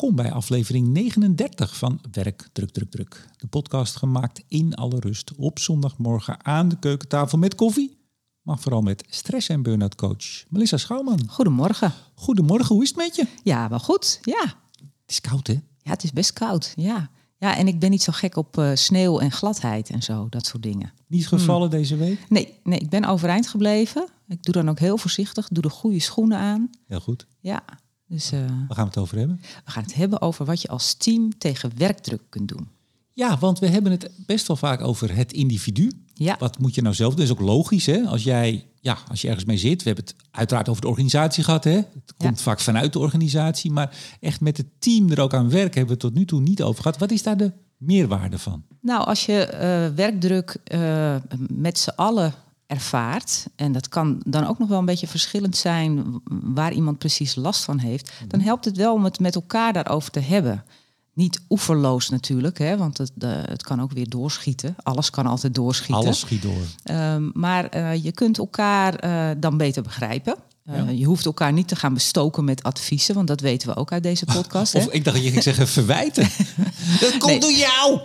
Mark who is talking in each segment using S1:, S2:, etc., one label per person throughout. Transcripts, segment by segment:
S1: welkom bij aflevering 39 van Werk Druk Druk Druk. De podcast gemaakt in alle rust op zondagmorgen aan de keukentafel met koffie. Maar vooral met stress- en burn-out coach Melissa Schouwman.
S2: Goedemorgen.
S1: Goedemorgen, hoe is het met je?
S2: Ja, wel goed. Ja.
S1: Het is koud hè?
S2: Ja, het is best koud. Ja. Ja, en ik ben niet zo gek op uh, sneeuw en gladheid en zo, dat soort dingen.
S1: Niet gevallen deze week?
S2: Nee, nee, ik ben overeind gebleven. Ik doe dan ook heel voorzichtig, doe de goede schoenen aan.
S1: Heel goed.
S2: Ja, dus, uh,
S1: Waar gaan we het over hebben?
S2: We gaan het hebben over wat je als team tegen werkdruk kunt doen.
S1: Ja, want we hebben het best wel vaak over het individu.
S2: Ja.
S1: Wat moet je nou zelf doen? Dat is ook logisch, hè? Als jij, ja, als je ergens mee zit. We hebben het uiteraard over de organisatie gehad, hè? Het komt
S2: Ja.
S1: vaak vanuit de organisatie. Maar echt met het team er ook aan werken hebben we het tot nu toe niet over gehad. Wat is daar de meerwaarde van?
S2: Nou, als je eh, werkdruk eh, met z'n allen ervaart, en dat kan dan ook nog wel een beetje verschillend zijn waar iemand precies last van heeft, dan helpt het wel om het met elkaar daarover te hebben. Niet oeverloos natuurlijk, hè, want het, de, het kan ook weer doorschieten. Alles kan altijd doorschieten.
S1: Alles schiet door.
S2: Ehm, maar eh, je kunt elkaar eh, dan beter begrijpen. Eh,
S1: Ja.
S2: Je hoeft elkaar niet te gaan bestoken met adviezen, want dat weten we ook uit deze podcast. hè?
S1: Of ik dacht dat je ging zeggen verwijten. dat komt
S2: Nee.
S1: door jou!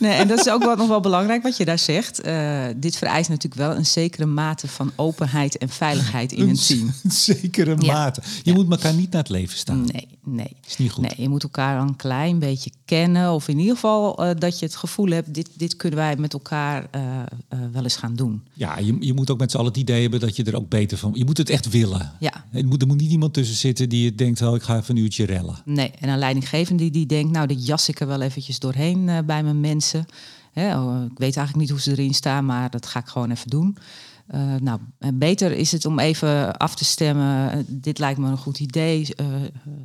S2: Nee, en dat is ook wel nog wel belangrijk wat je daar zegt. Eh, dit vereist natuurlijk wel een zekere mate van openheid en veiligheid in een team.
S1: zekere
S2: Ja.
S1: mate. Je moet elkaar niet naar het leven staan.
S2: Nee, nee.
S1: Is niet goed.
S2: Nee, je moet elkaar een klein beetje kennen. Of in ieder geval eh, dat je het gevoel hebt, dit, dit kunnen wij met elkaar wel eens gaan doen.
S1: Ja, je, je moet ook met z'n allen het idee hebben dat je er ook beter van... Je moet het echt willen.
S2: Ja.
S1: Er moet, er moet niet iemand tussen zitten die denkt... Oh, ik ga even een uurtje rellen.
S2: Nee, en een leidinggevende die, die denkt, nou, dit jas ik er wel eventjes doorheen eh, bij mijn mensen. Hè, oh, ik weet eigenlijk niet hoe ze erin staan, maar dat ga ik gewoon even doen. Eh, nou, beter is het om even af te stemmen. dit lijkt me een goed idee. eh,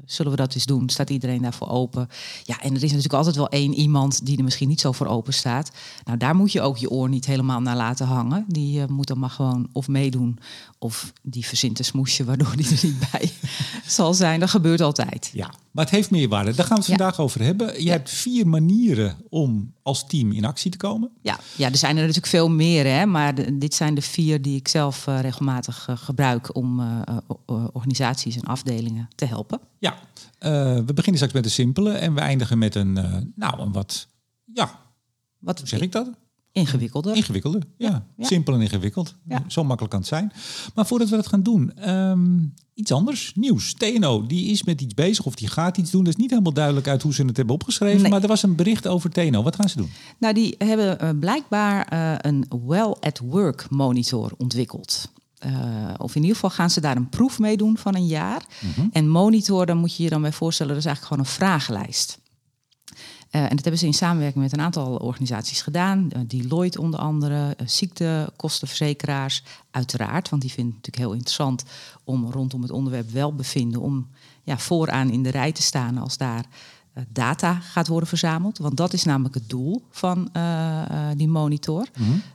S2: zullen we dat eens doen? Staat iedereen daarvoor open? Ja, en er is natuurlijk altijd wel één iemand die er misschien niet zo voor open staat. Nou, daar moet je ook je oor niet helemaal naar laten hangen. Die eh, moet dan maar gewoon of meedoen, of die verzint een smoesje waardoor die er niet bij zal zijn. Dat gebeurt altijd.
S1: Ja, maar het heeft meerwaarde. Daar gaan we het
S2: Ja.
S1: vandaag over hebben. Je
S2: Ja.
S1: hebt vier manieren om als team in actie te komen.
S2: Ja, ja, er zijn er natuurlijk veel meer, hè, maar de- dit zijn de vier die ik zelf eh, regelmatig eh, gebruik om eh, organisaties en afdelingen te helpen.
S1: Ja, we beginnen straks met een simpele en we eindigen met een, nou, een wat, ja,
S2: Wat
S1: hoe zeg ik dat?
S2: Ingewikkelder.
S1: Ingewikkelde. Ja,
S2: Ja.
S1: simpel en ingewikkeld.
S2: Ja.
S1: Zo makkelijk kan het zijn. Maar voordat we dat gaan doen, ehm, iets anders, nieuws. TNO, die is met iets bezig of die gaat iets doen. Dat is niet helemaal duidelijk uit hoe ze het hebben opgeschreven.
S2: Nee.
S1: Maar er was een bericht over TNO. Wat gaan ze doen?
S2: Nou, die hebben eh, blijkbaar eh, een Well at Work monitor ontwikkeld. Eh, of in ieder geval gaan ze daar een proef mee doen van een jaar. En monitor, dan moet je je dan bij voorstellen, dat is eigenlijk gewoon een vragenlijst. Eh, en dat hebben ze in samenwerking met een aantal organisaties gedaan. Eh, Deloitte onder andere, eh, ziektekostenverzekeraars, uiteraard. Want die vinden het natuurlijk heel interessant om rondom het onderwerp welbevinden... om ja, vooraan in de rij te staan als daar data gaat worden verzameld. Want dat is namelijk het doel van die monitor.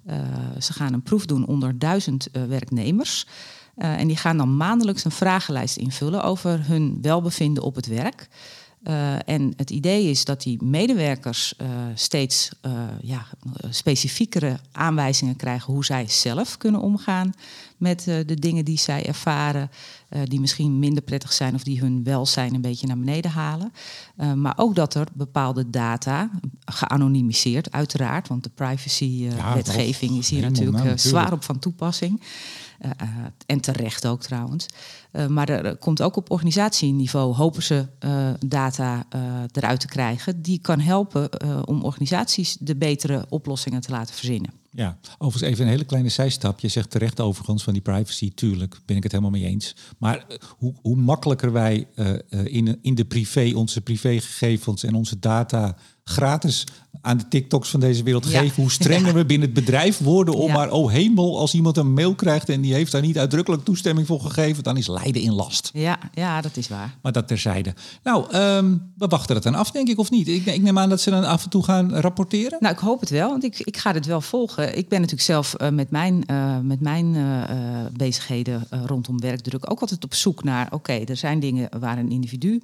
S2: Eh, ze gaan een proef doen onder duizend werknemers... En die gaan dan maandelijks een vragenlijst invullen over hun welbevinden op het werk. Eh, en het idee is dat die medewerkers eh, steeds eh, ja, specifiekere aanwijzingen krijgen hoe zij zelf kunnen omgaan met de dingen die zij ervaren, die misschien minder prettig zijn of die hun welzijn een beetje naar beneden halen. Eh, maar ook dat er bepaalde data, geanonimiseerd uiteraard, want de privacy-wetgeving is hier natuurlijk
S1: nou,
S2: eh,
S1: natuurlijk.
S2: zwaar op van toepassing. Eh, eh, en terecht ook trouwens. Eh, maar er eh, komt ook op organisatieniveau, hopen ze eh, data eh, eruit te krijgen. Die kan helpen eh, om organisaties de betere oplossingen te laten verzinnen.
S1: Ja, overigens even een hele kleine zijstap. Je zegt terecht overigens van die privacy, tuurlijk ben ik het helemaal mee eens. Maar eh, hoe, hoe makkelijker wij eh, eh, in, in de privé, onze privégegevens en onze data gratis aan de TikToks van deze wereld
S2: Ja.
S1: geven, hoe strenger we binnen het bedrijf worden om
S2: Ja.
S1: maar, oh hemel, als iemand een mail krijgt en die heeft daar niet uitdrukkelijk toestemming voor gegeven, dan is lijden in last.
S2: Ja, ja dat is waar.
S1: Maar dat terzijde. Nou, ehm, we wachten het dan af, denk ik, of niet? Ik, ik neem aan dat ze dan af en toe gaan rapporteren.
S2: Nou, ik hoop het wel, want ik, ik ga het wel volgen. Ik ben natuurlijk zelf eh, met mijn, eh, met mijn eh, bezigheden rondom werkdruk ook altijd op zoek naar... oké, er zijn dingen waar een individu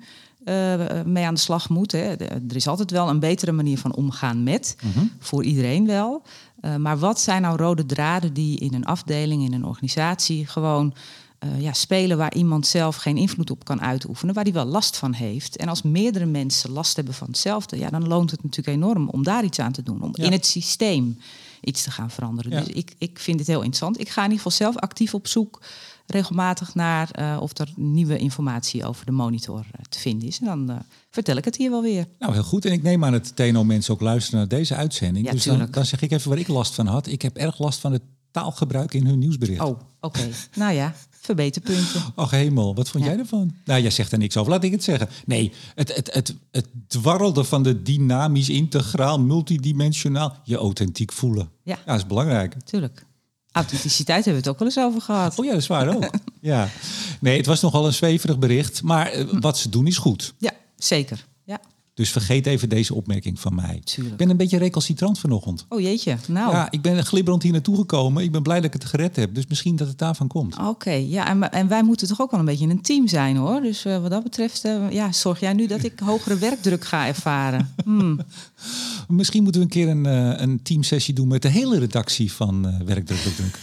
S2: mee aan de slag moet. Hè. Er is altijd wel een betere manier van omgaan met, voor iedereen wel. Eh, maar wat zijn nou rode draden die in een afdeling, in een organisatie... gewoon eh, ja, spelen waar iemand zelf geen invloed op kan uitoefenen, waar die wel last van heeft. En als meerdere mensen last hebben van hetzelfde, ja, dan loont het natuurlijk enorm om daar iets aan te doen, om in het systeem iets te gaan veranderen. Dus ik, ik vind het heel interessant. Ik ga in ieder geval zelf actief op zoek regelmatig naar uh, of er nieuwe informatie over de monitor uh, te vinden is. En dan uh, vertel ik het hier wel weer.
S1: Nou, heel goed. En ik neem aan het TNO mensen ook luisteren naar deze uitzending.
S2: Ja,
S1: dus dan, dan, zeg ik even waar ik last van had. Ik heb erg last van het taalgebruik in hun nieuwsbericht.
S2: Oh, oké. Okay. nou ja, verbeterpunten.
S1: Ach hemel, wat vond ja. jij ervan? Nou, jij zegt er niks over. Laat ik het zeggen. Nee, het, het, het, het dwarrelde van de dynamisch, integraal, multidimensionaal. Je authentiek voelen.
S2: Ja,
S1: ja dat is belangrijk.
S2: Tuurlijk. Authenticiteit hebben we het ook wel eens over gehad.
S1: Oh ja, dat is waar ook. ja. Nee, het was nogal een zweverig bericht. Maar uh, wat ze doen is goed.
S2: Ja, zeker.
S1: Dus vergeet even deze opmerking van mij.
S2: Tuurlijk.
S1: Ik ben een beetje recalcitrant vanochtend.
S2: Oh jeetje, nou.
S1: Ja, ik ben glibberend hier naartoe gekomen. Ik ben blij dat ik het gered heb. Dus misschien dat het daarvan komt.
S2: Oké, okay, ja. En, en, wij moeten toch ook wel een beetje een team zijn hoor. Dus uh, wat dat betreft, uh, ja, zorg jij nu dat ik hogere werkdruk ga ervaren. Hmm.
S1: Misschien moeten we een keer een, uh, een teamsessie doen met de hele redactie van Werkdruk Druk.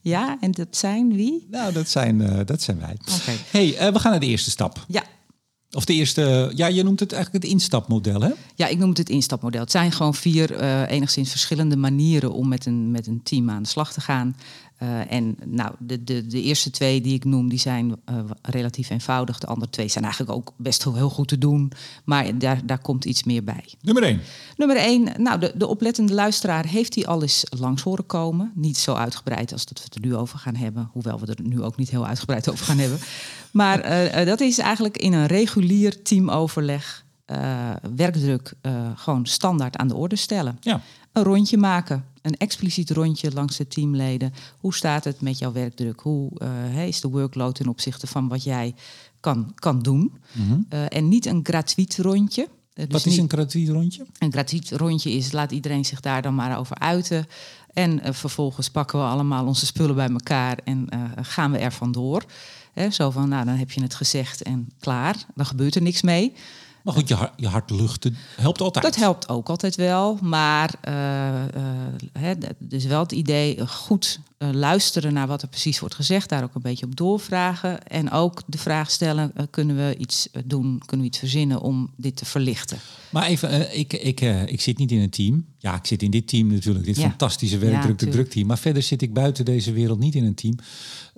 S2: Ja, en dat zijn wie?
S1: Nou, dat zijn, dat zijn wij.
S2: Okay.
S1: hey, we gaan naar de eerste stap.
S2: Ja.
S1: Of de eerste, ja, je noemt het eigenlijk het instapmodel, hè?
S2: Ja, ik noem het het instapmodel. Het zijn gewoon vier uh, enigszins verschillende manieren om met een, met een team aan de slag te gaan. Uh, en nou, de, de, de eerste twee die ik noem, die zijn uh, relatief eenvoudig. De andere twee zijn eigenlijk ook best heel, heel goed te doen. Maar daar, daar komt iets meer bij.
S1: Nummer één.
S2: Nummer één, nou, de, de oplettende luisteraar heeft die al eens langs horen komen. Niet zo uitgebreid als dat we het er nu over gaan hebben. Hoewel we er nu ook niet heel uitgebreid over gaan hebben. Maar uh, dat is eigenlijk in een regulier teamoverleg werkdruk gewoon standaard aan de orde stellen.
S1: Ja.
S2: Een rondje maken een expliciet rondje langs de teamleden. Hoe staat het met jouw werkdruk? Hoe uh, is de workload ten opzichte van wat jij kan, kan doen?
S1: Mm -hmm.
S2: uh, en niet een gratuit rondje.
S1: Uh, dus wat is een gratuit rondje?
S2: Een gratuit rondje is, laat iedereen zich daar dan maar over uiten. En vervolgens pakken we allemaal onze spullen bij elkaar en gaan we er vandoor. Hè, zo van, nou dan heb je het gezegd en klaar. Dan gebeurt er niks mee.
S1: Maar goed, je hart, je hart luchten helpt altijd.
S2: Dat helpt ook altijd wel. Maar uh, uh, hè, dus wel het idee goed uh, luisteren naar wat er precies wordt gezegd. Daar ook een beetje op doorvragen. En ook de vraag stellen, kunnen we iets doen, kunnen we iets verzinnen om dit te verlichten.
S1: Maar even, ik, ik, ik zit niet in een team. Ja, ik zit in dit team natuurlijk. Dit
S2: Ja.
S1: fantastische werkdruk, de
S2: Ja,
S1: drukteam. Maar verder zit ik buiten deze wereld niet in een team.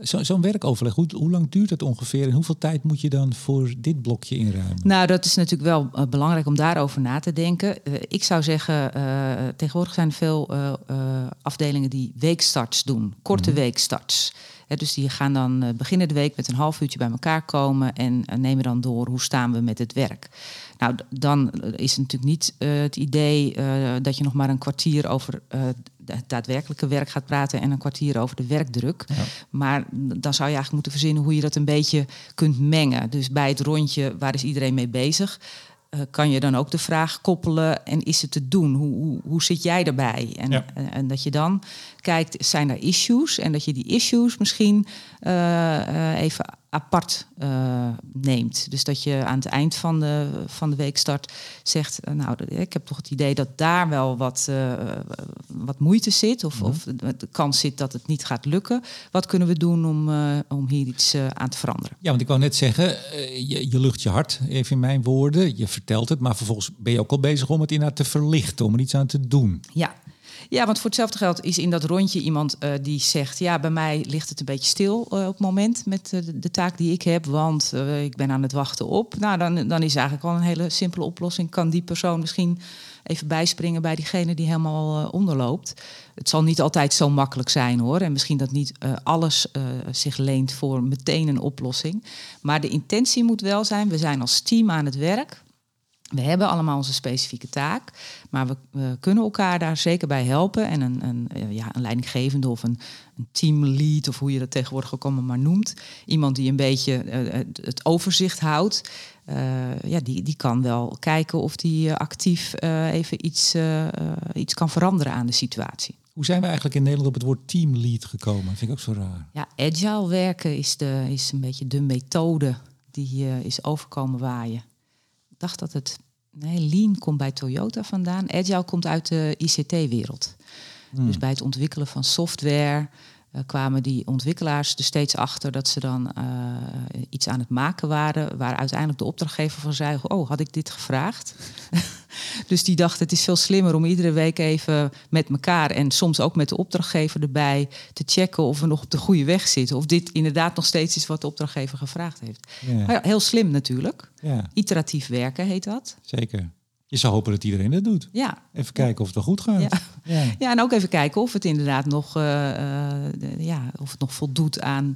S1: Zo- Zo'n werkoverleg, hoe, hoe lang duurt dat ongeveer? En hoeveel tijd moet je dan voor dit blokje inruimen?
S2: Nou, dat is natuurlijk wel eh, belangrijk om daarover na te denken. Eh, ik zou zeggen, eh, tegenwoordig zijn er veel eh, eh, afdelingen die weekstarts doen, korte weekstarts. Hè, dus die gaan dan eh, beginnen de week met een half uurtje bij elkaar komen en eh, nemen dan door hoe staan we met het werk. Nou, dan is het natuurlijk niet eh, het idee eh, dat je nog maar een kwartier over eh, het daadwerkelijke werk gaat praten en een kwartier over de werkdruk.
S1: Ja.
S2: Maar dan zou je eigenlijk moeten verzinnen hoe je dat een beetje kunt mengen. Dus bij het rondje, waar is iedereen mee bezig? Eh, kan je dan ook de vraag koppelen en is het te doen? Hoe, hoe, hoe zit jij daarbij? En,
S1: Ja.
S2: en, en dat je dan kijkt, zijn er issues? En dat je die issues misschien eh, eh, even apart eh, neemt. Dus dat je aan het eind van de, van de weekstart zegt... eh, nou, ik heb toch het idee dat daar wel wat, eh, wat moeite zit... Of, of de, kans zit dat het niet gaat lukken. Wat kunnen we doen om, om hier iets aan te veranderen?
S1: Ja, want ik wou net zeggen, je, je lucht je hart, even in mijn woorden. Je vertelt het, maar vervolgens ben je ook al bezig om het inderdaad te verlichten, om er iets aan te doen.
S2: Ja. Ja, want voor hetzelfde geld is in dat rondje iemand eh, die zegt... ja, bij mij ligt het een beetje stil eh, op het moment met eh, de, taak die ik heb... want ik ben aan het wachten op. Nou, dan, dan is eigenlijk wel een hele simpele oplossing. Kan die persoon misschien even bijspringen bij diegene die helemaal onderloopt. Het zal niet altijd zo makkelijk zijn hoor. En misschien dat niet alles zich leent voor meteen een oplossing. Maar de intentie moet wel zijn, we zijn als team aan het werk... We hebben allemaal onze specifieke taak, maar we, we kunnen elkaar daar zeker bij helpen. En een, een, eh, ja, een leidinggevende of een, een teamlead, of hoe je dat tegenwoordig ook allemaal maar noemt. Iemand die een beetje eh, het, het overzicht houdt. eh, ja, die, die kan wel kijken of die eh, actief eh, even iets, eh, eh, iets kan veranderen aan de situatie.
S1: Hoe zijn we eigenlijk in Nederland op het woord teamlead gekomen? Dat vind ik ook zo raar.
S2: Ja, agile werken is, de, is een beetje de methode die eh, is overkomen waaien. Dacht dat het... Nee, Lean komt bij Toyota vandaan. Agile komt uit de ICT-wereld. Dus bij het ontwikkelen van software... kwamen die ontwikkelaars er steeds achter dat ze dan iets aan het maken waren, waar uiteindelijk de opdrachtgever van zei: Oh, had ik dit gevraagd? dus die dacht: Het is veel slimmer om iedere week even met elkaar en soms ook met de opdrachtgever erbij te checken of we nog op de goede weg zitten. Of dit inderdaad nog steeds is wat de opdrachtgever gevraagd heeft. Ja. heel slim natuurlijk. Ja. Iteratief werken heet dat.
S1: Zeker. Je zou hopen dat iedereen dat doet.
S2: Ja.
S1: Even kijken of het wel goed gaat.
S2: Ja. ja. Ja. en ook even kijken of het inderdaad nog, uh, ja, of het nog voldoet aan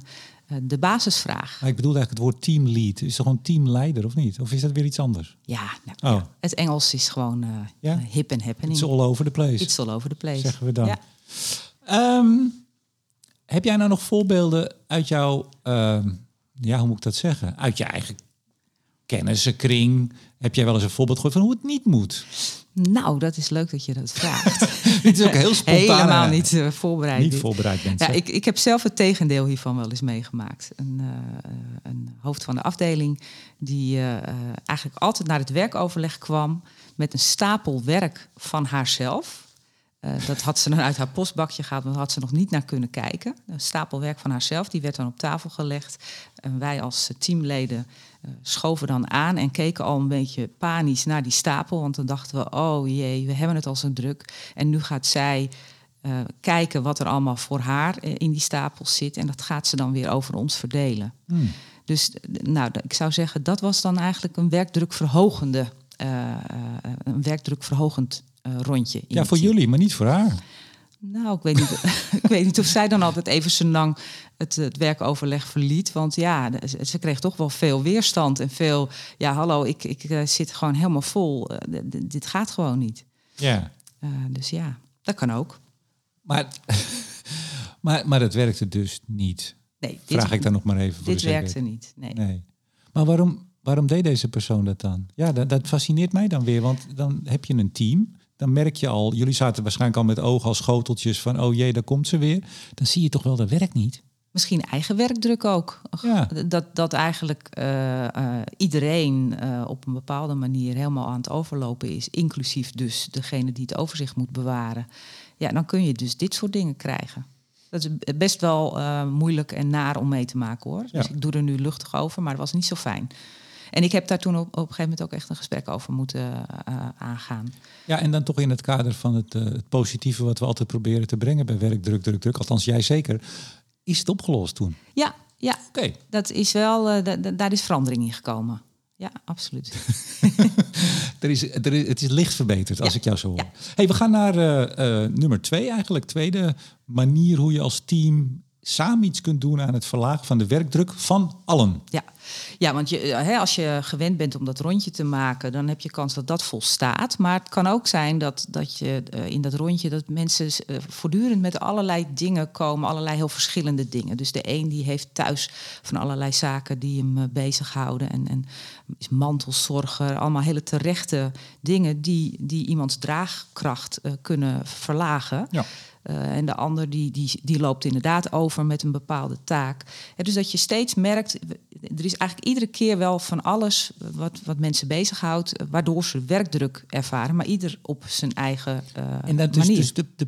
S2: uh, de basisvraag.
S1: Maar ik bedoel eigenlijk het woord teamlead. Is er gewoon teamleider of niet? Of is dat weer iets anders?
S2: Ja, nou, oh. het Engels is gewoon uh, hip en happening.
S1: It's all over the place.
S2: It's all over the place.
S1: Zeggen we dan. Ja. Um, heb jij nou nog voorbeelden uit jouw, uh, ja, hoe moet ik dat zeggen? Uit je eigen kennissenkring, heb jij wel eens een voorbeeld gehoord van hoe het niet moet?
S2: Nou, dat is leuk dat je dat vraagt.
S1: Het is ook heel spontaan.
S2: Helemaal niet uh, voorbereid.
S1: Niet voorbereid bent.
S2: Ja, ik, ik heb zelf het tegendeel hiervan wel eens meegemaakt. Een, uh, een hoofd van de afdeling die uh, eigenlijk altijd naar het werkoverleg kwam met een stapel werk van haarzelf. Dat had ze dan uit haar postbakje gehaald, maar had ze nog niet naar kunnen kijken. Een stapel werk van haarzelf, die werd dan op tafel gelegd. En wij als teamleden uh, schoven dan aan en keken al een beetje panisch naar die stapel. Want dan dachten we, oh jee, we hebben het al zo druk. En nu gaat zij uh, kijken wat er allemaal voor haar eh, in die stapel zit. En dat gaat ze dan weer over ons verdelen. Hmm. Dus nou, ik zou zeggen, dat was dan eigenlijk een werkdrukverhogende, een werkdrukverhogend rondje.
S1: Ja, voor jullie, maar niet voor haar.
S2: Nou, ik weet niet, ik weet niet of zij dan altijd even zo lang het, het werkoverleg verliet. Want ja, ze kreeg toch wel veel weerstand en veel... Ja, hallo, ik, ik uh, zit gewoon helemaal vol. Uh, dit gaat gewoon niet.
S1: Ja.
S2: Uh, dus ja, dat kan ook.
S1: Maar, maar, maar dat werkte dus niet.
S2: Nee,
S1: Vraag ik dan nog maar even
S2: voor Dit werkte niet, nee.
S1: nee. Maar waarom, waarom deed deze persoon dat dan? Ja, dat, dat fascineert mij dan weer. Want dan heb je een team dan merk je al, jullie zaten waarschijnlijk al met ogen als schoteltjes van, oh jee, daar komt ze weer. Dan zie je toch wel, dat werkt niet.
S2: Misschien eigen werkdruk ook. Ja. Dat, dat eigenlijk uh, uh, iedereen uh, op een bepaalde manier helemaal aan het overlopen is, inclusief dus degene die het overzicht moet bewaren. Ja, dan kun je dus dit soort dingen krijgen. Dat is best wel moeilijk en naar om mee te maken hoor. Dus ik doe er nu luchtig over, maar het was niet zo fijn. En ik heb daar toen op, op een gegeven moment ook echt een gesprek over moeten uh, aangaan.
S1: Ja, en dan toch in het kader van het, uh, het positieve wat we altijd proberen te brengen bij werk, druk, druk, druk. Althans, jij zeker. Is het opgelost toen?
S2: Ja, ja. Oké. Dat is wel, daar is verandering in gekomen. Ja, absoluut.
S1: er is, er is, het is licht verbeterd, als ik jou zo hoor. Hey, we gaan naar nummer twee eigenlijk. Tweede manier hoe je als team samen iets kunt doen aan het verlagen van de werkdruk van allen.
S2: Ja, ja want je, eh, hè, als je gewend bent om dat rondje te maken, dan heb je kans dat dat volstaat. Maar het kan ook zijn dat, dat je uh, in dat rondje dat mensen uh, voortdurend met allerlei dingen komen, allerlei heel verschillende dingen. Dus de een die heeft thuis van allerlei zaken die hem uh, bezighouden en, en is mantelzorger, allemaal hele terechte dingen die, die iemands draagkracht kunnen verlagen. Ja. Uh, en de ander die, die, die loopt inderdaad over met een bepaalde taak. Ja, dus dat je steeds merkt, er is eigenlijk iedere keer wel van alles wat, wat mensen bezighoudt, waardoor ze werkdruk ervaren, maar ieder op zijn eigen uh,
S1: En dat is dus de, de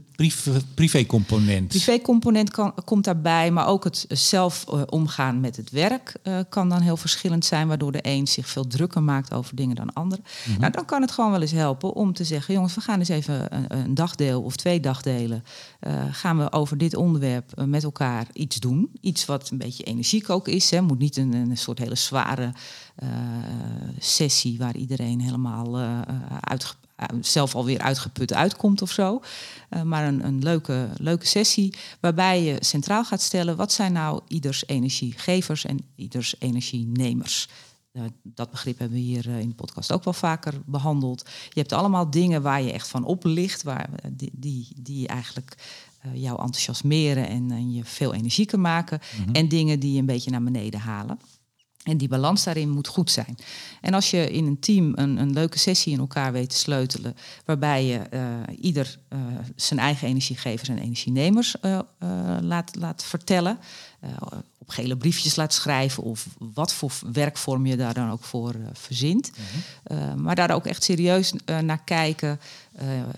S1: privé-component.
S2: Privé-component komt daarbij, maar ook het zelf uh, omgaan met het werk uh, kan dan heel verschillend zijn, waardoor de een zich veel drukker maakt over dingen dan ander. Mm -hmm. Nou, dan kan het gewoon wel eens helpen om te zeggen, jongens, we gaan eens even een, een dagdeel of twee dagdelen, gaan we over dit onderwerp met elkaar iets doen. Iets wat een beetje energiek ook is, hè. moet niet een een soort hele zware uh, sessie waar iedereen helemaal zelf alweer uitgeput uitkomt of zo. Maar een, een leuke, leuke sessie waarbij je centraal gaat stellen wat zijn nou ieders energiegevers en ieders energienemers. Uh, dat begrip hebben we hier uh, in de podcast ook wel vaker behandeld. Je hebt allemaal dingen waar je echt van oplicht, waar, die, die, die eigenlijk uh, jou enthousiasmeren en, en, je veel energieker maken. Mm -hmm. En dingen die je een beetje naar beneden halen. En die balans daarin moet goed zijn. En als je in een team een, een leuke sessie in elkaar weet te sleutelen, waarbij je uh, ieder uh, zijn eigen energiegevers en energienemers uh, laat, laat vertellen, op gele briefjes laat schrijven of wat voor werkvorm je daar dan ook voor verzint. -hmm. maar daar ook echt serieus naar kijken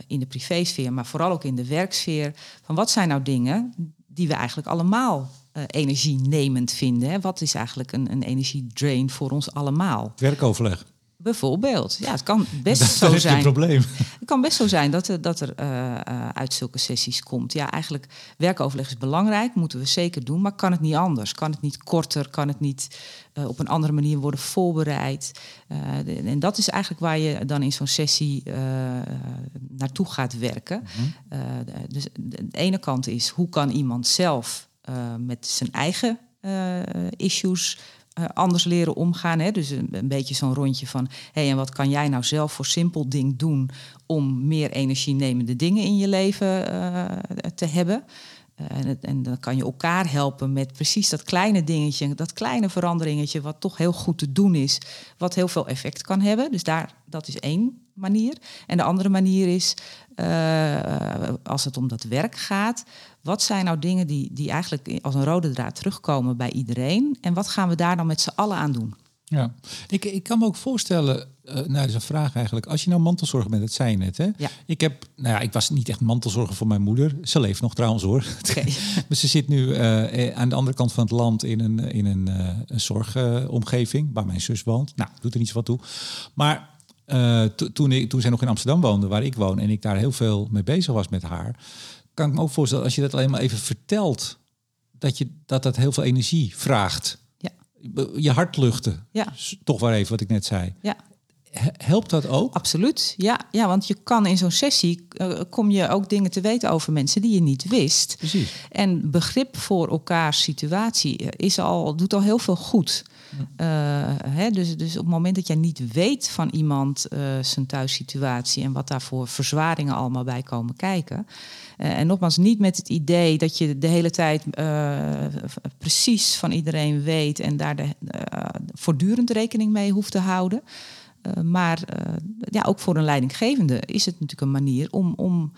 S2: in de privésfeer, maar vooral ook in de werksfeer. Van wat zijn nou dingen die we eigenlijk allemaal uh, energienemend vinden. Hè? Wat is eigenlijk een, een energiedrain voor ons allemaal?
S1: Werkoverleg.
S2: Bijvoorbeeld. Ja, het kan best dat, zo zijn.
S1: probleem.
S2: Het kan best zo zijn dat er, dat er uh, uit zulke sessies komt. Ja, eigenlijk werkoverleg is belangrijk, moeten we zeker doen, maar kan het niet anders? Kan het niet korter? Kan het niet uh, op een andere manier worden voorbereid? De, en dat is eigenlijk waar je dan in zo'n sessie naartoe gaat werken. Mm -hmm. dus de, de ene kant is hoe kan iemand zelf met zijn eigen issues uh, anders leren omgaan. Hè? Dus een, beetje zo'n rondje van... hé, hey, en wat kan jij nou zelf voor simpel ding doen... om meer energienemende dingen in je leven te hebben... En, en, dan kan je elkaar helpen met precies dat kleine dingetje, dat kleine veranderingetje, wat toch heel goed te doen is, wat heel veel effect kan hebben. Dus daar, dat is één manier. En de andere manier is, uh, als het om dat werk gaat, wat zijn nou dingen die, die eigenlijk als een rode draad terugkomen bij iedereen? En wat gaan we daar dan met z'n allen aan doen?
S1: Ja, ik, ik kan me ook voorstellen, uh, nou dat is een vraag eigenlijk. Als je nou mantelzorger bent, dat zei je net hè?
S2: Ja.
S1: Ik heb, nou ja, ik was niet echt mantelzorger voor mijn moeder. Ze leeft nog trouwens hoor.
S2: Okay.
S1: maar ze zit nu uh, aan de andere kant van het land in een, in een, uh, een zorgomgeving waar mijn zus woont. Nou, doet er niet zo wat toe. Maar toen, ik, toen zij nog in Amsterdam woonde, waar ik woon, en ik daar heel veel mee bezig was met haar kan ik me ook voorstellen, als je dat alleen maar even vertelt, dat je, dat, dat heel veel energie vraagt.
S2: Ja.
S1: Je hart luchten.
S2: Ja.
S1: Toch waar even wat ik net zei.
S2: Ja.
S1: Helpt dat ook?
S2: Absoluut, ja. ja want je kan in zo'n sessie, uh, kom je ook dingen te weten over mensen die je niet wist.
S1: Precies.
S2: En begrip voor elkaars situatie is al, doet al heel veel goed. Uh, hè, dus, dus op het moment dat jij niet weet van iemand uh, zijn thuissituatie en wat daar voor verzwaringen allemaal bij komen kijken. Uh, en nogmaals, niet met het idee dat je de hele tijd precies van iedereen weet en daar de, voortdurend rekening mee hoeft te houden. maar ja, ook voor een leidinggevende is het natuurlijk een manier om, om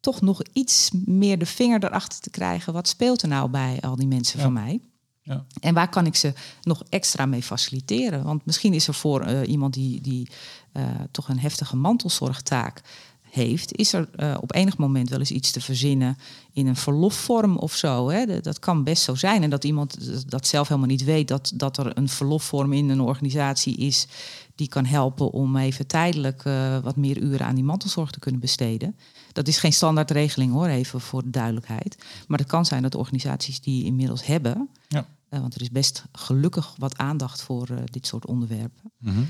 S2: toch nog iets meer de vinger erachter te krijgen. Wat speelt er nou bij al die mensen ja. van mij?
S1: Ja.
S2: En waar kan ik ze nog extra mee faciliteren? Want misschien is er voor uh, iemand die, die uh, toch een heftige mantelzorgtaak heeft, is er uh, op enig moment wel eens iets te verzinnen in een verlofvorm of zo. Hè? Dat kan best zo zijn. En dat iemand dat zelf helemaal niet weet, dat, dat er een verlofvorm in een organisatie is die kan helpen om even tijdelijk wat meer uren aan die mantelzorg te kunnen besteden. Dat is geen standaardregeling hoor, even voor de duidelijkheid. Maar het kan zijn dat organisaties die inmiddels hebben,
S1: ja.
S2: Uh, want er is best gelukkig wat aandacht voor uh, dit soort onderwerpen.
S1: Mm -hmm.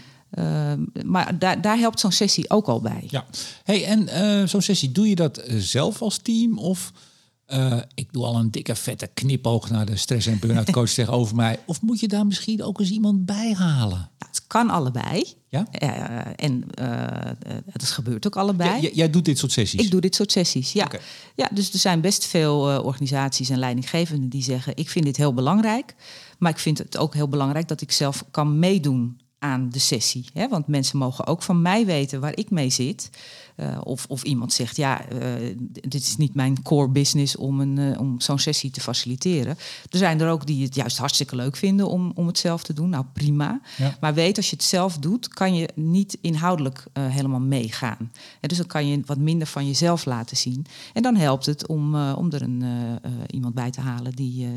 S2: maar daar, daar helpt zo'n sessie ook al bij.
S1: Ja, hey, en zo'n sessie, doe je dat zelf als team of uh, ik doe al een dikke vette knipoog naar de stress- en burn-out coach tegenover mij. Of moet je daar misschien ook eens iemand bij halen?
S2: Nou, het kan allebei.
S1: Ja?
S2: Uh, en uh, het gebeurt ook allebei.
S1: Jij doet dit soort sessies?
S2: Ik doe dit soort sessies, ja. Okay. ja dus er zijn best veel organisaties en leidinggevenden die zeggen... ik vind dit heel belangrijk, maar ik vind het ook heel belangrijk... dat ik zelf kan meedoen aan de sessie. Hè? Want mensen mogen ook van mij weten waar ik mee zit... Uh, of, of iemand zegt, ja, uh, dit is niet mijn core business om, een, uh, om zo'n sessie te faciliteren. Er zijn er ook die het juist hartstikke leuk vinden om, om het zelf te doen. Nou, prima.
S1: Ja.
S2: Maar weet, als je het zelf doet, kan je niet inhoudelijk helemaal meegaan. En dus dan kan je wat minder van jezelf laten zien. En dan helpt het om, om er een, iemand bij te halen die,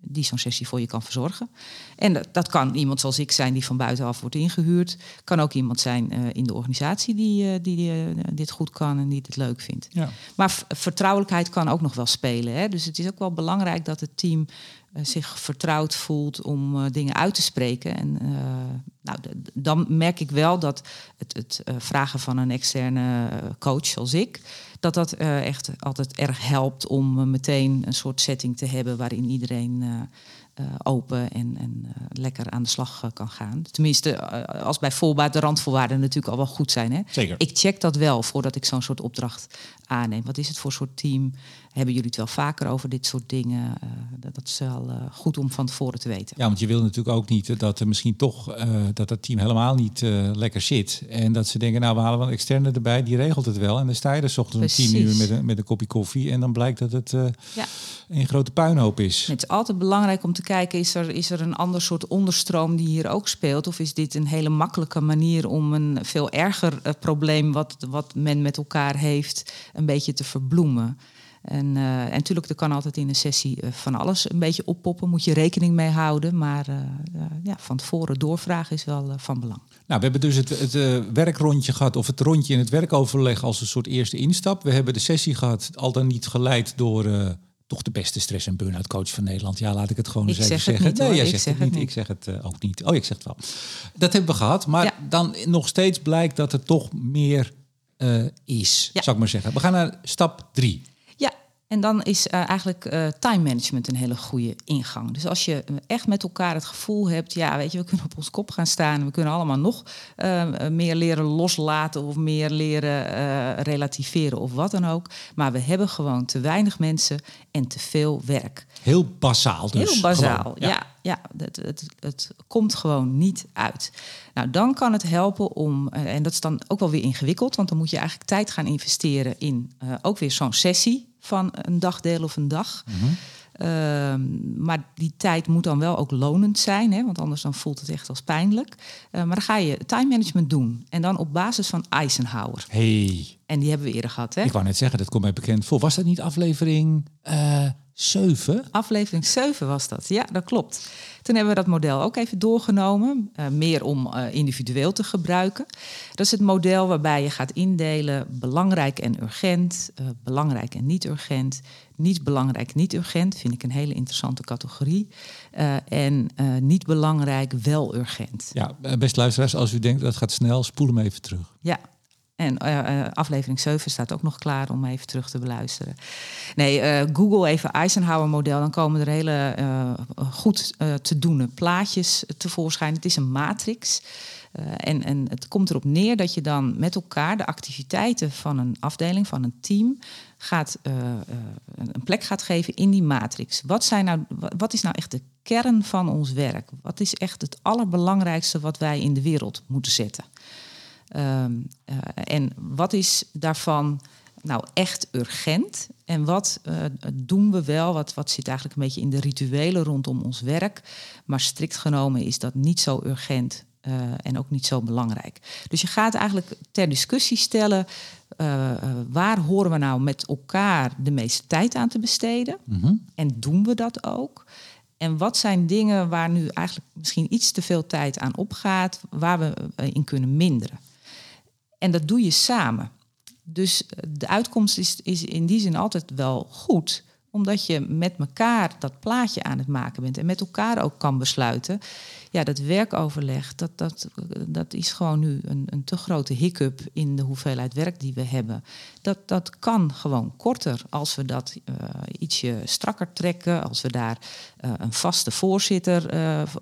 S2: die zo'n sessie voor je kan verzorgen. En dat, dat, kan iemand zoals ik zijn die van buitenaf wordt ingehuurd. Kan ook iemand zijn in de organisatie die, die, die, die goed kan en die het leuk vindt.
S1: Ja.
S2: Maar vertrouwelijkheid kan ook nog wel spelen. Hè? Dus het is ook wel belangrijk dat het team uh, zich vertrouwd voelt om uh, dingen uit te spreken. En uh, nou, dan merk ik wel dat het, het vragen van een externe coach zoals ik, dat dat echt altijd erg helpt om meteen een soort setting te hebben waarin iedereen uh, open en, en uh, lekker aan de slag uh, kan gaan. Tenminste, als bij voorbaat de randvoorwaarden natuurlijk al wel goed zijn. Hè?
S1: Zeker.
S2: Ik check dat wel voordat ik zo'n soort opdracht aanneem. Wat is het voor soort team? Hebben jullie het wel vaker over dit soort dingen? dat, dat is wel goed om van tevoren te weten.
S1: Ja, want je wil natuurlijk ook niet dat er misschien toch dat het team helemaal niet lekker zit. En dat ze denken, nou we halen wel een externe erbij, die regelt het wel. En dan sta je er s ochtends om tien uur met een, met een kopje koffie. En dan blijkt dat het
S2: ja.
S1: een grote puinhoop is.
S2: Het is altijd belangrijk om te kijken, is er, is er een ander soort onderstroom die hier ook speelt? Of is dit een hele makkelijke manier om een veel erger probleem wat, wat men met elkaar heeft, een beetje te verbloemen? En, uh, en natuurlijk, er kan altijd in een sessie uh, van alles een beetje oppoppen. Moet je rekening mee houden. Maar uh, ja, van tevoren doorvragen is wel van belang.
S1: Nou, we hebben dus het, het werkrondje gehad, of het rondje in het werkoverleg als een soort eerste instap. We hebben de sessie gehad, al dan niet geleid door toch de beste stress- en burn-out coach van Nederland. Ja, laat ik het gewoon
S2: ik
S1: eens even
S2: zeg
S1: zeggen.
S2: Het niet,
S1: nee, jij
S2: ik
S1: zegt
S2: zeg
S1: het niet.
S2: niet.
S1: Ik zeg het ook niet. Oh, ik zeg het wel. Dat hebben we gehad. Maar
S2: Ja.
S1: dan nog steeds blijkt dat er toch meer eh, is,
S2: Ja.
S1: zou ik maar zeggen. We gaan naar stap drie.
S2: En dan is eh, eigenlijk eh, time management een hele goede ingang. Dus als je echt met elkaar het gevoel hebt, ja, weet je, we kunnen op ons kop gaan staan we kunnen allemaal nog eh, meer leren loslaten of meer leren eh, relativeren of wat dan ook. Maar we hebben gewoon te weinig mensen en te veel werk.
S1: Heel basaal dus.
S2: Heel
S1: Gewoon,
S2: ja. ja, het, het, het komt gewoon niet uit. Nou, dan kan het helpen om, eh, en dat is dan ook wel weer ingewikkeld, want dan moet je eigenlijk tijd gaan investeren in eh, ook weer zo'n sessie van een dagdeel of een dag.
S1: Mhm.
S2: Ehm, maar die tijd moet dan wel ook lonend zijn, hè, want anders dan voelt het echt als pijnlijk. Eh, maar dan ga je time management doen en dan op basis van Eisenhower.
S1: Hey,
S2: En die hebben we eerder gehad, hè?
S1: ik wou net zeggen, dat komt mij bekend voor. Was dat niet aflevering eh 7?
S2: Aflevering 7 was dat, ja, dat klopt. Toen hebben we dat model ook even doorgenomen, eh, meer om eh, individueel te gebruiken. Dat is het model waarbij je gaat indelen belangrijk en urgent, eh, belangrijk en niet urgent, niet belangrijk, niet urgent, vind ik een hele interessante categorie. En niet belangrijk, wel urgent.
S1: Ja, beste luisteraars, als u denkt dat gaat snel, spoel hem even terug.
S2: Ja. En eh, eh, aflevering 7 staat ook nog klaar om even terug te beluisteren. Nee, eh, Google even Eisenhower-model. Dan komen er hele goed te doen plaatjes tevoorschijn. Het is een matrix. En, en het komt erop neer dat je dan met elkaar de activiteiten van een afdeling, van een team, gaat, een plek gaat geven in die matrix. Wat, zijn nou, wa- wat is nou echt de kern van ons werk? Wat is echt het allerbelangrijkste wat wij in de wereld moeten zetten? Ehm, eh, en wat is daarvan nou echt urgent? En wat eh, doen we wel? Wat, wat zit eigenlijk een beetje in de rituelen rondom ons werk? Maar strikt genomen is dat niet zo urgent eh, en ook niet zo belangrijk. Dus je gaat eigenlijk ter discussie stellen: waar horen we nou met elkaar de meeste tijd aan te besteden? En doen we dat ook? En wat zijn dingen waar nu eigenlijk misschien iets te veel tijd aan opgaat, waar we in kunnen minderen? En dat doe je samen. Dus eh, de uitkomst is, is in die zin altijd wel goed, omdat je met elkaar dat plaatje aan het maken bent en met elkaar ook kan besluiten. Ja, dat werkoverleg, dat, dat, dat is gewoon nu een, een te grote hiccup in de hoeveelheid werk die we hebben. Dat, dat kan gewoon korter als we dat eh, ietsje strakker trekken, als we daar eh, een vaste voorzitter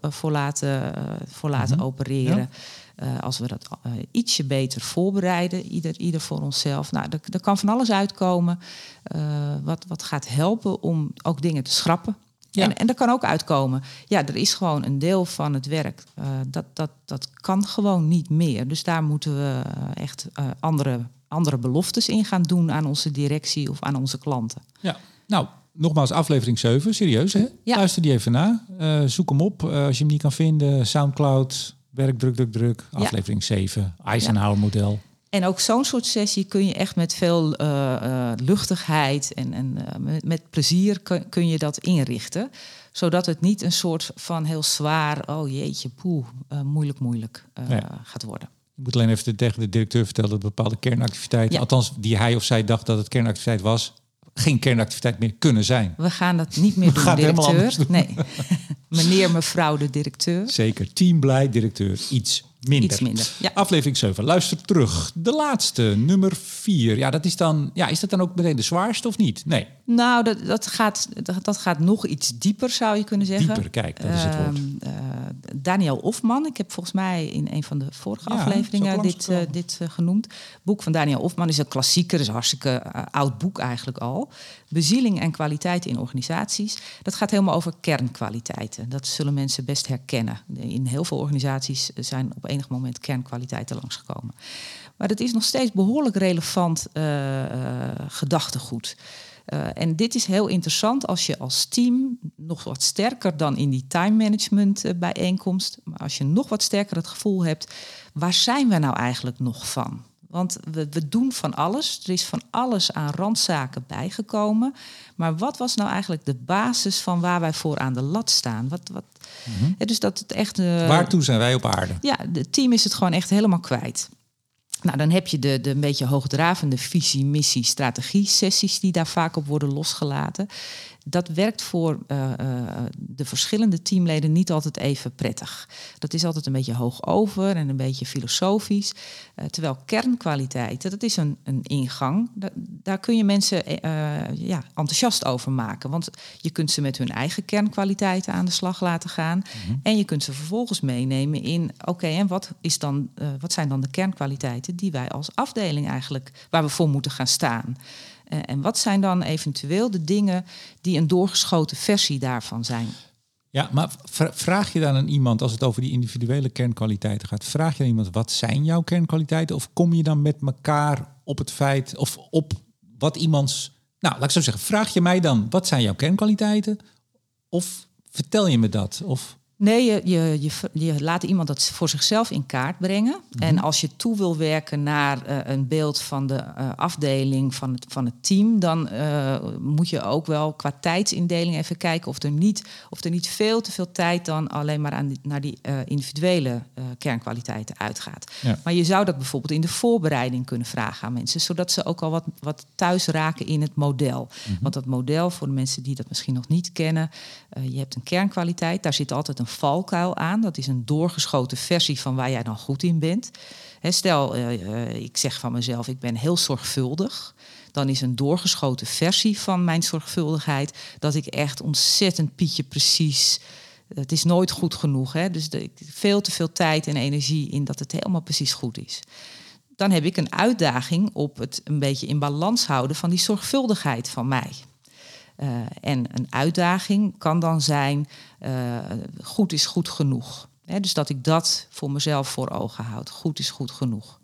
S2: voor laten, voor laten opereren.
S1: Ja.
S2: Eh, als we dat eh, ietsje beter voorbereiden, ieder, ieder voor onszelf. Nou, er, er kan van alles uitkomen eh, wat, wat gaat helpen om ook dingen te schrappen.
S1: Ja.
S2: En, en er kan ook uitkomen, ja, er is gewoon een deel van het werk, dat, dat, dat kan gewoon niet meer. Dus daar moeten we echt andere, andere beloftes in gaan doen aan onze directie of aan onze klanten.
S1: Ja, nou, nogmaals, aflevering 7, serieus hè?
S2: Ja.
S1: Luister die even na. Zoek hem op als je hem niet kan vinden. Soundcloud, werk, druk, druk, druk.
S2: Ja.
S1: Aflevering 7, Eisenhower model.
S2: En ook zo'n soort sessie kun je echt met veel eh, eh, luchtigheid en, en eh, met, met plezier kun, kun je dat inrichten. Zodat het niet een soort van heel zwaar, oh jeetje, poeh, eh, moeilijk, moeilijk gaat worden.
S1: Je moet alleen even tegen de directeur vertellen dat bepaalde kernactiviteiten,
S2: Ja.
S1: althans die hij of zij dacht dat het kernactiviteit was, geen kernactiviteit meer kunnen zijn.
S2: We gaan dat niet meer doen, directeur. Nee, meneer, mevrouw de directeur.
S1: Zeker. Team blij, directeur iets minder.
S2: Iets minder, ja.
S1: Aflevering 7. Luister terug. De laatste, nummer 4. Ja, dat is dan. Ja, is dat dan ook meteen de zwaarste of niet? Nee.
S2: Nou, dat, dat, gaat, dat, dat gaat nog iets dieper, zou je kunnen zeggen.
S1: Dieper, kijk, dat is het woord.
S2: Ehm, eh, Daniel Ofman, ik heb volgens mij in een van de vorige
S1: Ja,
S2: afleveringen dit, eh, dit eh, genoemd. boek van Daniel Ofman is een klassieker, is een hartstikke oud boek eigenlijk al. Bezieling en kwaliteit in organisaties. Dat gaat helemaal over kernkwaliteiten. Dat zullen mensen best herkennen. In heel veel organisaties zijn op enig moment kernkwaliteiten langsgekomen. Maar dat is nog steeds behoorlijk relevant eh, gedachtegoed. Eh, en dit is heel interessant als je als team nog wat sterker dan in die time management bijeenkomst, maar als je nog wat sterker het gevoel hebt, waar zijn we nou eigenlijk nog van? Want we, we doen van alles. Er is van alles aan randzaken bijgekomen. Maar wat was nou eigenlijk de basis van waar wij voor aan de lat staan? Wat, wat,
S1: Mhm.
S2: dus dat het echt. Uh,
S1: Waartoe zijn wij op aarde?
S2: Ja, het team is het gewoon echt helemaal kwijt. Nou, dan heb je de, de een beetje hoogdravende visie, missie, strategie sessies die daar vaak op worden losgelaten. Dat werkt voor uh, uh, de verschillende teamleden niet altijd even prettig. Dat is altijd een beetje hoog over en een beetje filosofisch. Uh, terwijl kernkwaliteiten, dat is een, een ingang. Da daar kun je mensen ja, enthousiast over maken. Want je kunt ze met hun eigen kernkwaliteiten aan de slag laten gaan. Mm -hmm. En je kunt ze vervolgens meenemen in, oké, en wat, is dan, wat zijn dan de kernkwaliteiten die wij als afdeling eigenlijk, waar we voor moeten gaan staan? Uh, en wat zijn dan eventueel de dingen die een doorgeschoten versie daarvan zijn?
S1: Ja, maar vraag je dan aan iemand, als het over die individuele kernkwaliteiten gaat, vraag je aan iemand wat zijn jouw kernkwaliteiten? Of kom je dan met elkaar op het feit of op wat iemands. Nou, laat ik zo zeggen, vraag je mij dan wat zijn jouw kernkwaliteiten? Of vertel je me dat? Of.
S2: Nee, je, je, je, je, laat iemand dat voor zichzelf in kaart brengen. Mm -hmm. En als je toe wil werken naar uh, een beeld van de uh, afdeling, van het, van het team, dan uh, moet je ook wel qua tijdsindeling even kijken of er niet, of er niet veel te veel tijd dan alleen maar aan die, naar die individuele kernkwaliteiten uitgaat. Ja. Maar je zou dat bijvoorbeeld in de voorbereiding kunnen vragen aan mensen, zodat ze ook al wat, wat thuis raken in het model. Mm -hmm. Want dat model, voor de mensen die dat misschien nog niet kennen, je hebt een kernkwaliteit, daar zit altijd een valkuil aan. Dat is een doorgeschoten versie van waar jij dan goed in bent. Stel, uh, uh, ik zeg van mezelf, ik ben heel zorgvuldig. Dan is een doorgeschoten versie van mijn zorgvuldigheid dat ik echt ontzettend pietje precies. Het is nooit goed genoeg. Hè? Dus de, veel te veel tijd en energie in dat het helemaal precies goed is. Dan heb ik een uitdaging op het een beetje in balans houden van die zorgvuldigheid van mij. Uh, en een uitdaging kan dan zijn, uh, goed is goed genoeg. He, dus dat ik dat voor mezelf voor ogen houd. Goed is goed genoeg.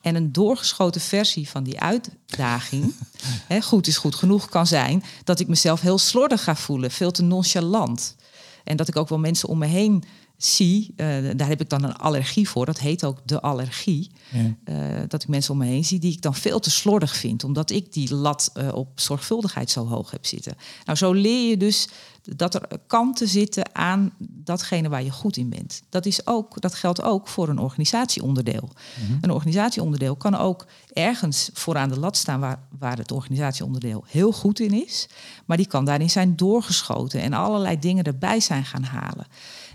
S2: En een doorgeschoten versie van die uitdaging, he, goed is goed genoeg, kan zijn dat ik mezelf heel slordig ga voelen, veel te nonchalant. En dat ik ook wel mensen om me heen zie, uh, daar heb ik dan een allergie voor, dat heet ook de allergie. Ja. Uh, dat ik mensen om me heen zie die ik dan veel te slordig vind, omdat ik die lat uh, op zorgvuldigheid zo hoog heb zitten. Nou, zo leer je dus dat er kanten zitten aan datgene waar je goed in bent. Dat, is ook, dat geldt ook voor een organisatieonderdeel. Mm -hmm. Een organisatieonderdeel kan ook ergens vooraan de lat staan waar, waar het organisatieonderdeel heel goed in is, maar die kan daarin zijn doorgeschoten en allerlei dingen erbij zijn gaan halen.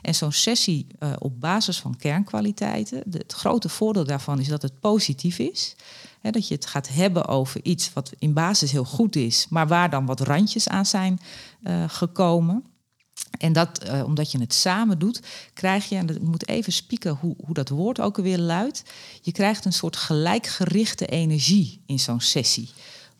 S2: En zo'n sessie uh, op basis van kernkwaliteiten, het grote voordeel daarvan is dat het positief is. Dat je het gaat hebben over iets wat in basis heel goed is, maar waar dan wat randjes aan zijn uh, gekomen. En dat, uh, omdat je het samen doet, krijg je, en ik moet even spieken hoe, hoe dat woord ook alweer luidt, je krijgt een soort gelijkgerichte energie in zo'n sessie.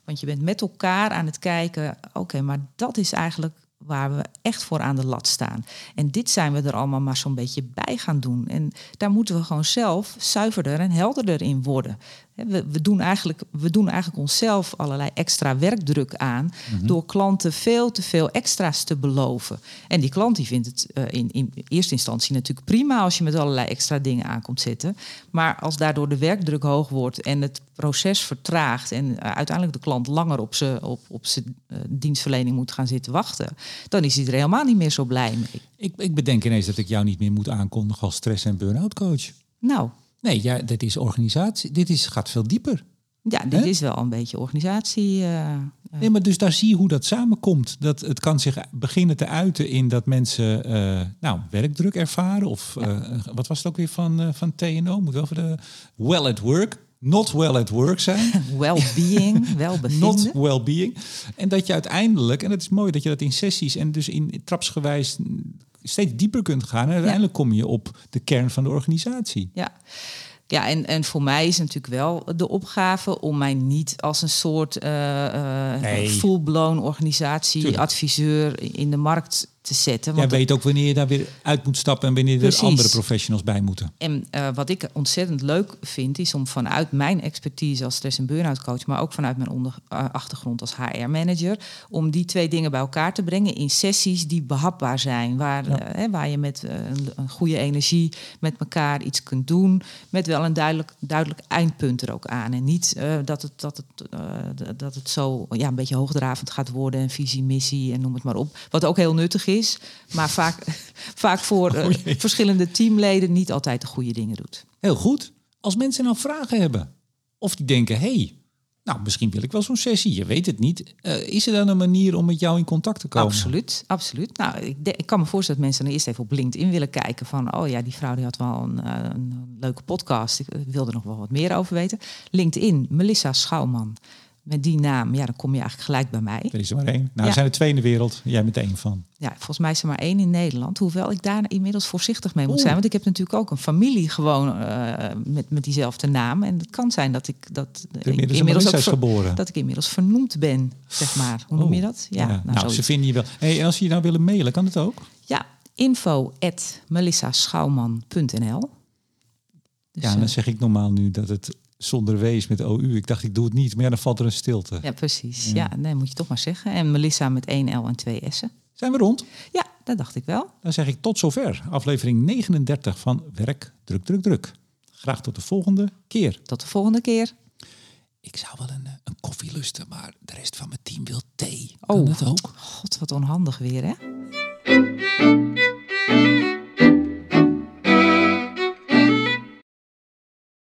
S2: Want je bent met elkaar aan het kijken, oké, maar dat is eigenlijk waar we echt voor aan de lat staan. En dit zijn we er allemaal maar zo'n beetje bij gaan doen. En daar moeten we gewoon zelf zuiverder en helderder in worden. We, we, doen, eigenlijk, we doen eigenlijk onszelf allerlei extra werkdruk aan... Mm-hmm. door klanten veel te veel extra's te beloven. En die klant die vindt het uh, in, in eerste instantie natuurlijk prima... als je met allerlei extra dingen aankomt zitten. Maar als daardoor de werkdruk hoog wordt en het proces vertraagt... en uh, uiteindelijk de klant langer op zijn op, op uh, dienstverlening moet gaan zitten wachten... dan is hij er helemaal niet meer zo blij mee.
S1: Ik, ik bedenk ineens dat ik jou niet meer moet aankondigen als stress- en burn-out coach.
S2: Nou...
S1: Nee, ja, dit is organisatie. Dit is, gaat veel dieper.
S2: Ja, dit He? is wel een beetje organisatie. Uh,
S1: nee, maar dus daar zie je hoe dat samenkomt. Dat het kan zich beginnen te uiten in dat mensen uh, nou, werkdruk ervaren. Of ja. uh, wat was het ook weer van, van TNO? Moet wel voor de well at work. Not well at work zijn.
S2: Well-being, welbevinden.
S1: Not well-being. En dat je uiteindelijk, en het is mooi dat je dat in sessies en dus in trapsgewijs steeds dieper kunt gaan. En uiteindelijk kom je op de kern van de organisatie.
S2: Ja. Ja, en, en voor mij is natuurlijk wel de opgave om mij niet als een soort uh, uh, nee. full-blown organisatie, Tuurlijk. adviseur in de markt te zetten.
S1: Jij
S2: Want
S1: weet ook wanneer je daar weer uit moet stappen en wanneer er andere professionals bij moeten.
S2: En eh, wat ik ontzettend leuk vind, is om vanuit mijn expertise als stress- en burn-out coach, maar ook vanuit mijn onder, eh, achtergrond als HR-manager, om die twee dingen bij elkaar te brengen in sessies die behapbaar zijn. Waar, eh, hè, waar je met een, goede energie met elkaar iets kunt doen, met wel een duidelijk, duidelijk eindpunt er ook aan. En niet dat, het, dat, het, dat het zo ja, een beetje hoogdravend gaat worden, en visie, missie en noem het maar op. Wat ook heel nuttig is, maar vaak, vaak voor eh,
S1: Oh jee.
S2: verschillende teamleden niet altijd de goede dingen doet.
S1: Heel goed. Als mensen nou vragen hebben, of die denken, hé, hey, nou misschien wil ik wel zo'n sessie, je weet het niet. Eh, is er dan een manier om met jou in contact te komen?
S2: Absoluut, absoluut. Nou, ik, de- ik kan me voorstellen dat mensen dan eerst even op LinkedIn willen kijken van, oh ja, die vrouw die had wel een, eh, een leuke podcast. Ik eh, wil er nog wel wat meer over weten. LinkedIn, Melissa Schouwman. Met die naam, ja, dan kom je eigenlijk gelijk bij mij.
S1: Er is er maar één. Nou,
S2: Ja.
S1: er zijn er twee in de wereld. Jij bent één van.
S2: Ja, volgens mij is er maar één in Nederland. Hoewel ik daar inmiddels voorzichtig mee moet
S1: Oeh.
S2: zijn. Want ik heb natuurlijk ook een familie gewoon eh, met, met diezelfde naam. En het kan zijn dat ik dat ik
S1: inmiddels is
S2: ver-
S1: geboren.
S2: dat ik inmiddels vernoemd ben, zeg maar. Hoe noem je
S1: Oh.
S2: dat? Ja, nou,
S1: nou,
S2: zoiets.
S1: ze vinden je wel. Hey, en als ze je nou willen mailen, kan het ook?
S2: Ja, info at melissaschouwman.nl. Dus,
S1: ja,
S2: eh,
S1: dan zeg ik normaal nu dat het zonder W is met OU. Ik dacht, ik doe het niet, maar ja, dan valt er een stilte.
S2: ja, precies. Ja, nee, moet je toch maar zeggen. En Melissa met één L en twee S'en.
S1: Zijn we rond?
S2: Ja, dat dacht ik wel.
S1: Dan zeg ik tot zover. Aflevering 39 van Werk, Druk, Druk, Druk. Graag tot de volgende keer.
S2: Tot de volgende keer.
S1: Ik zou wel een, eh, een koffie lusten, maar de rest van mijn team wil thee.
S2: Oh.
S1: Dat ook?
S2: God, wat onhandig weer, hè?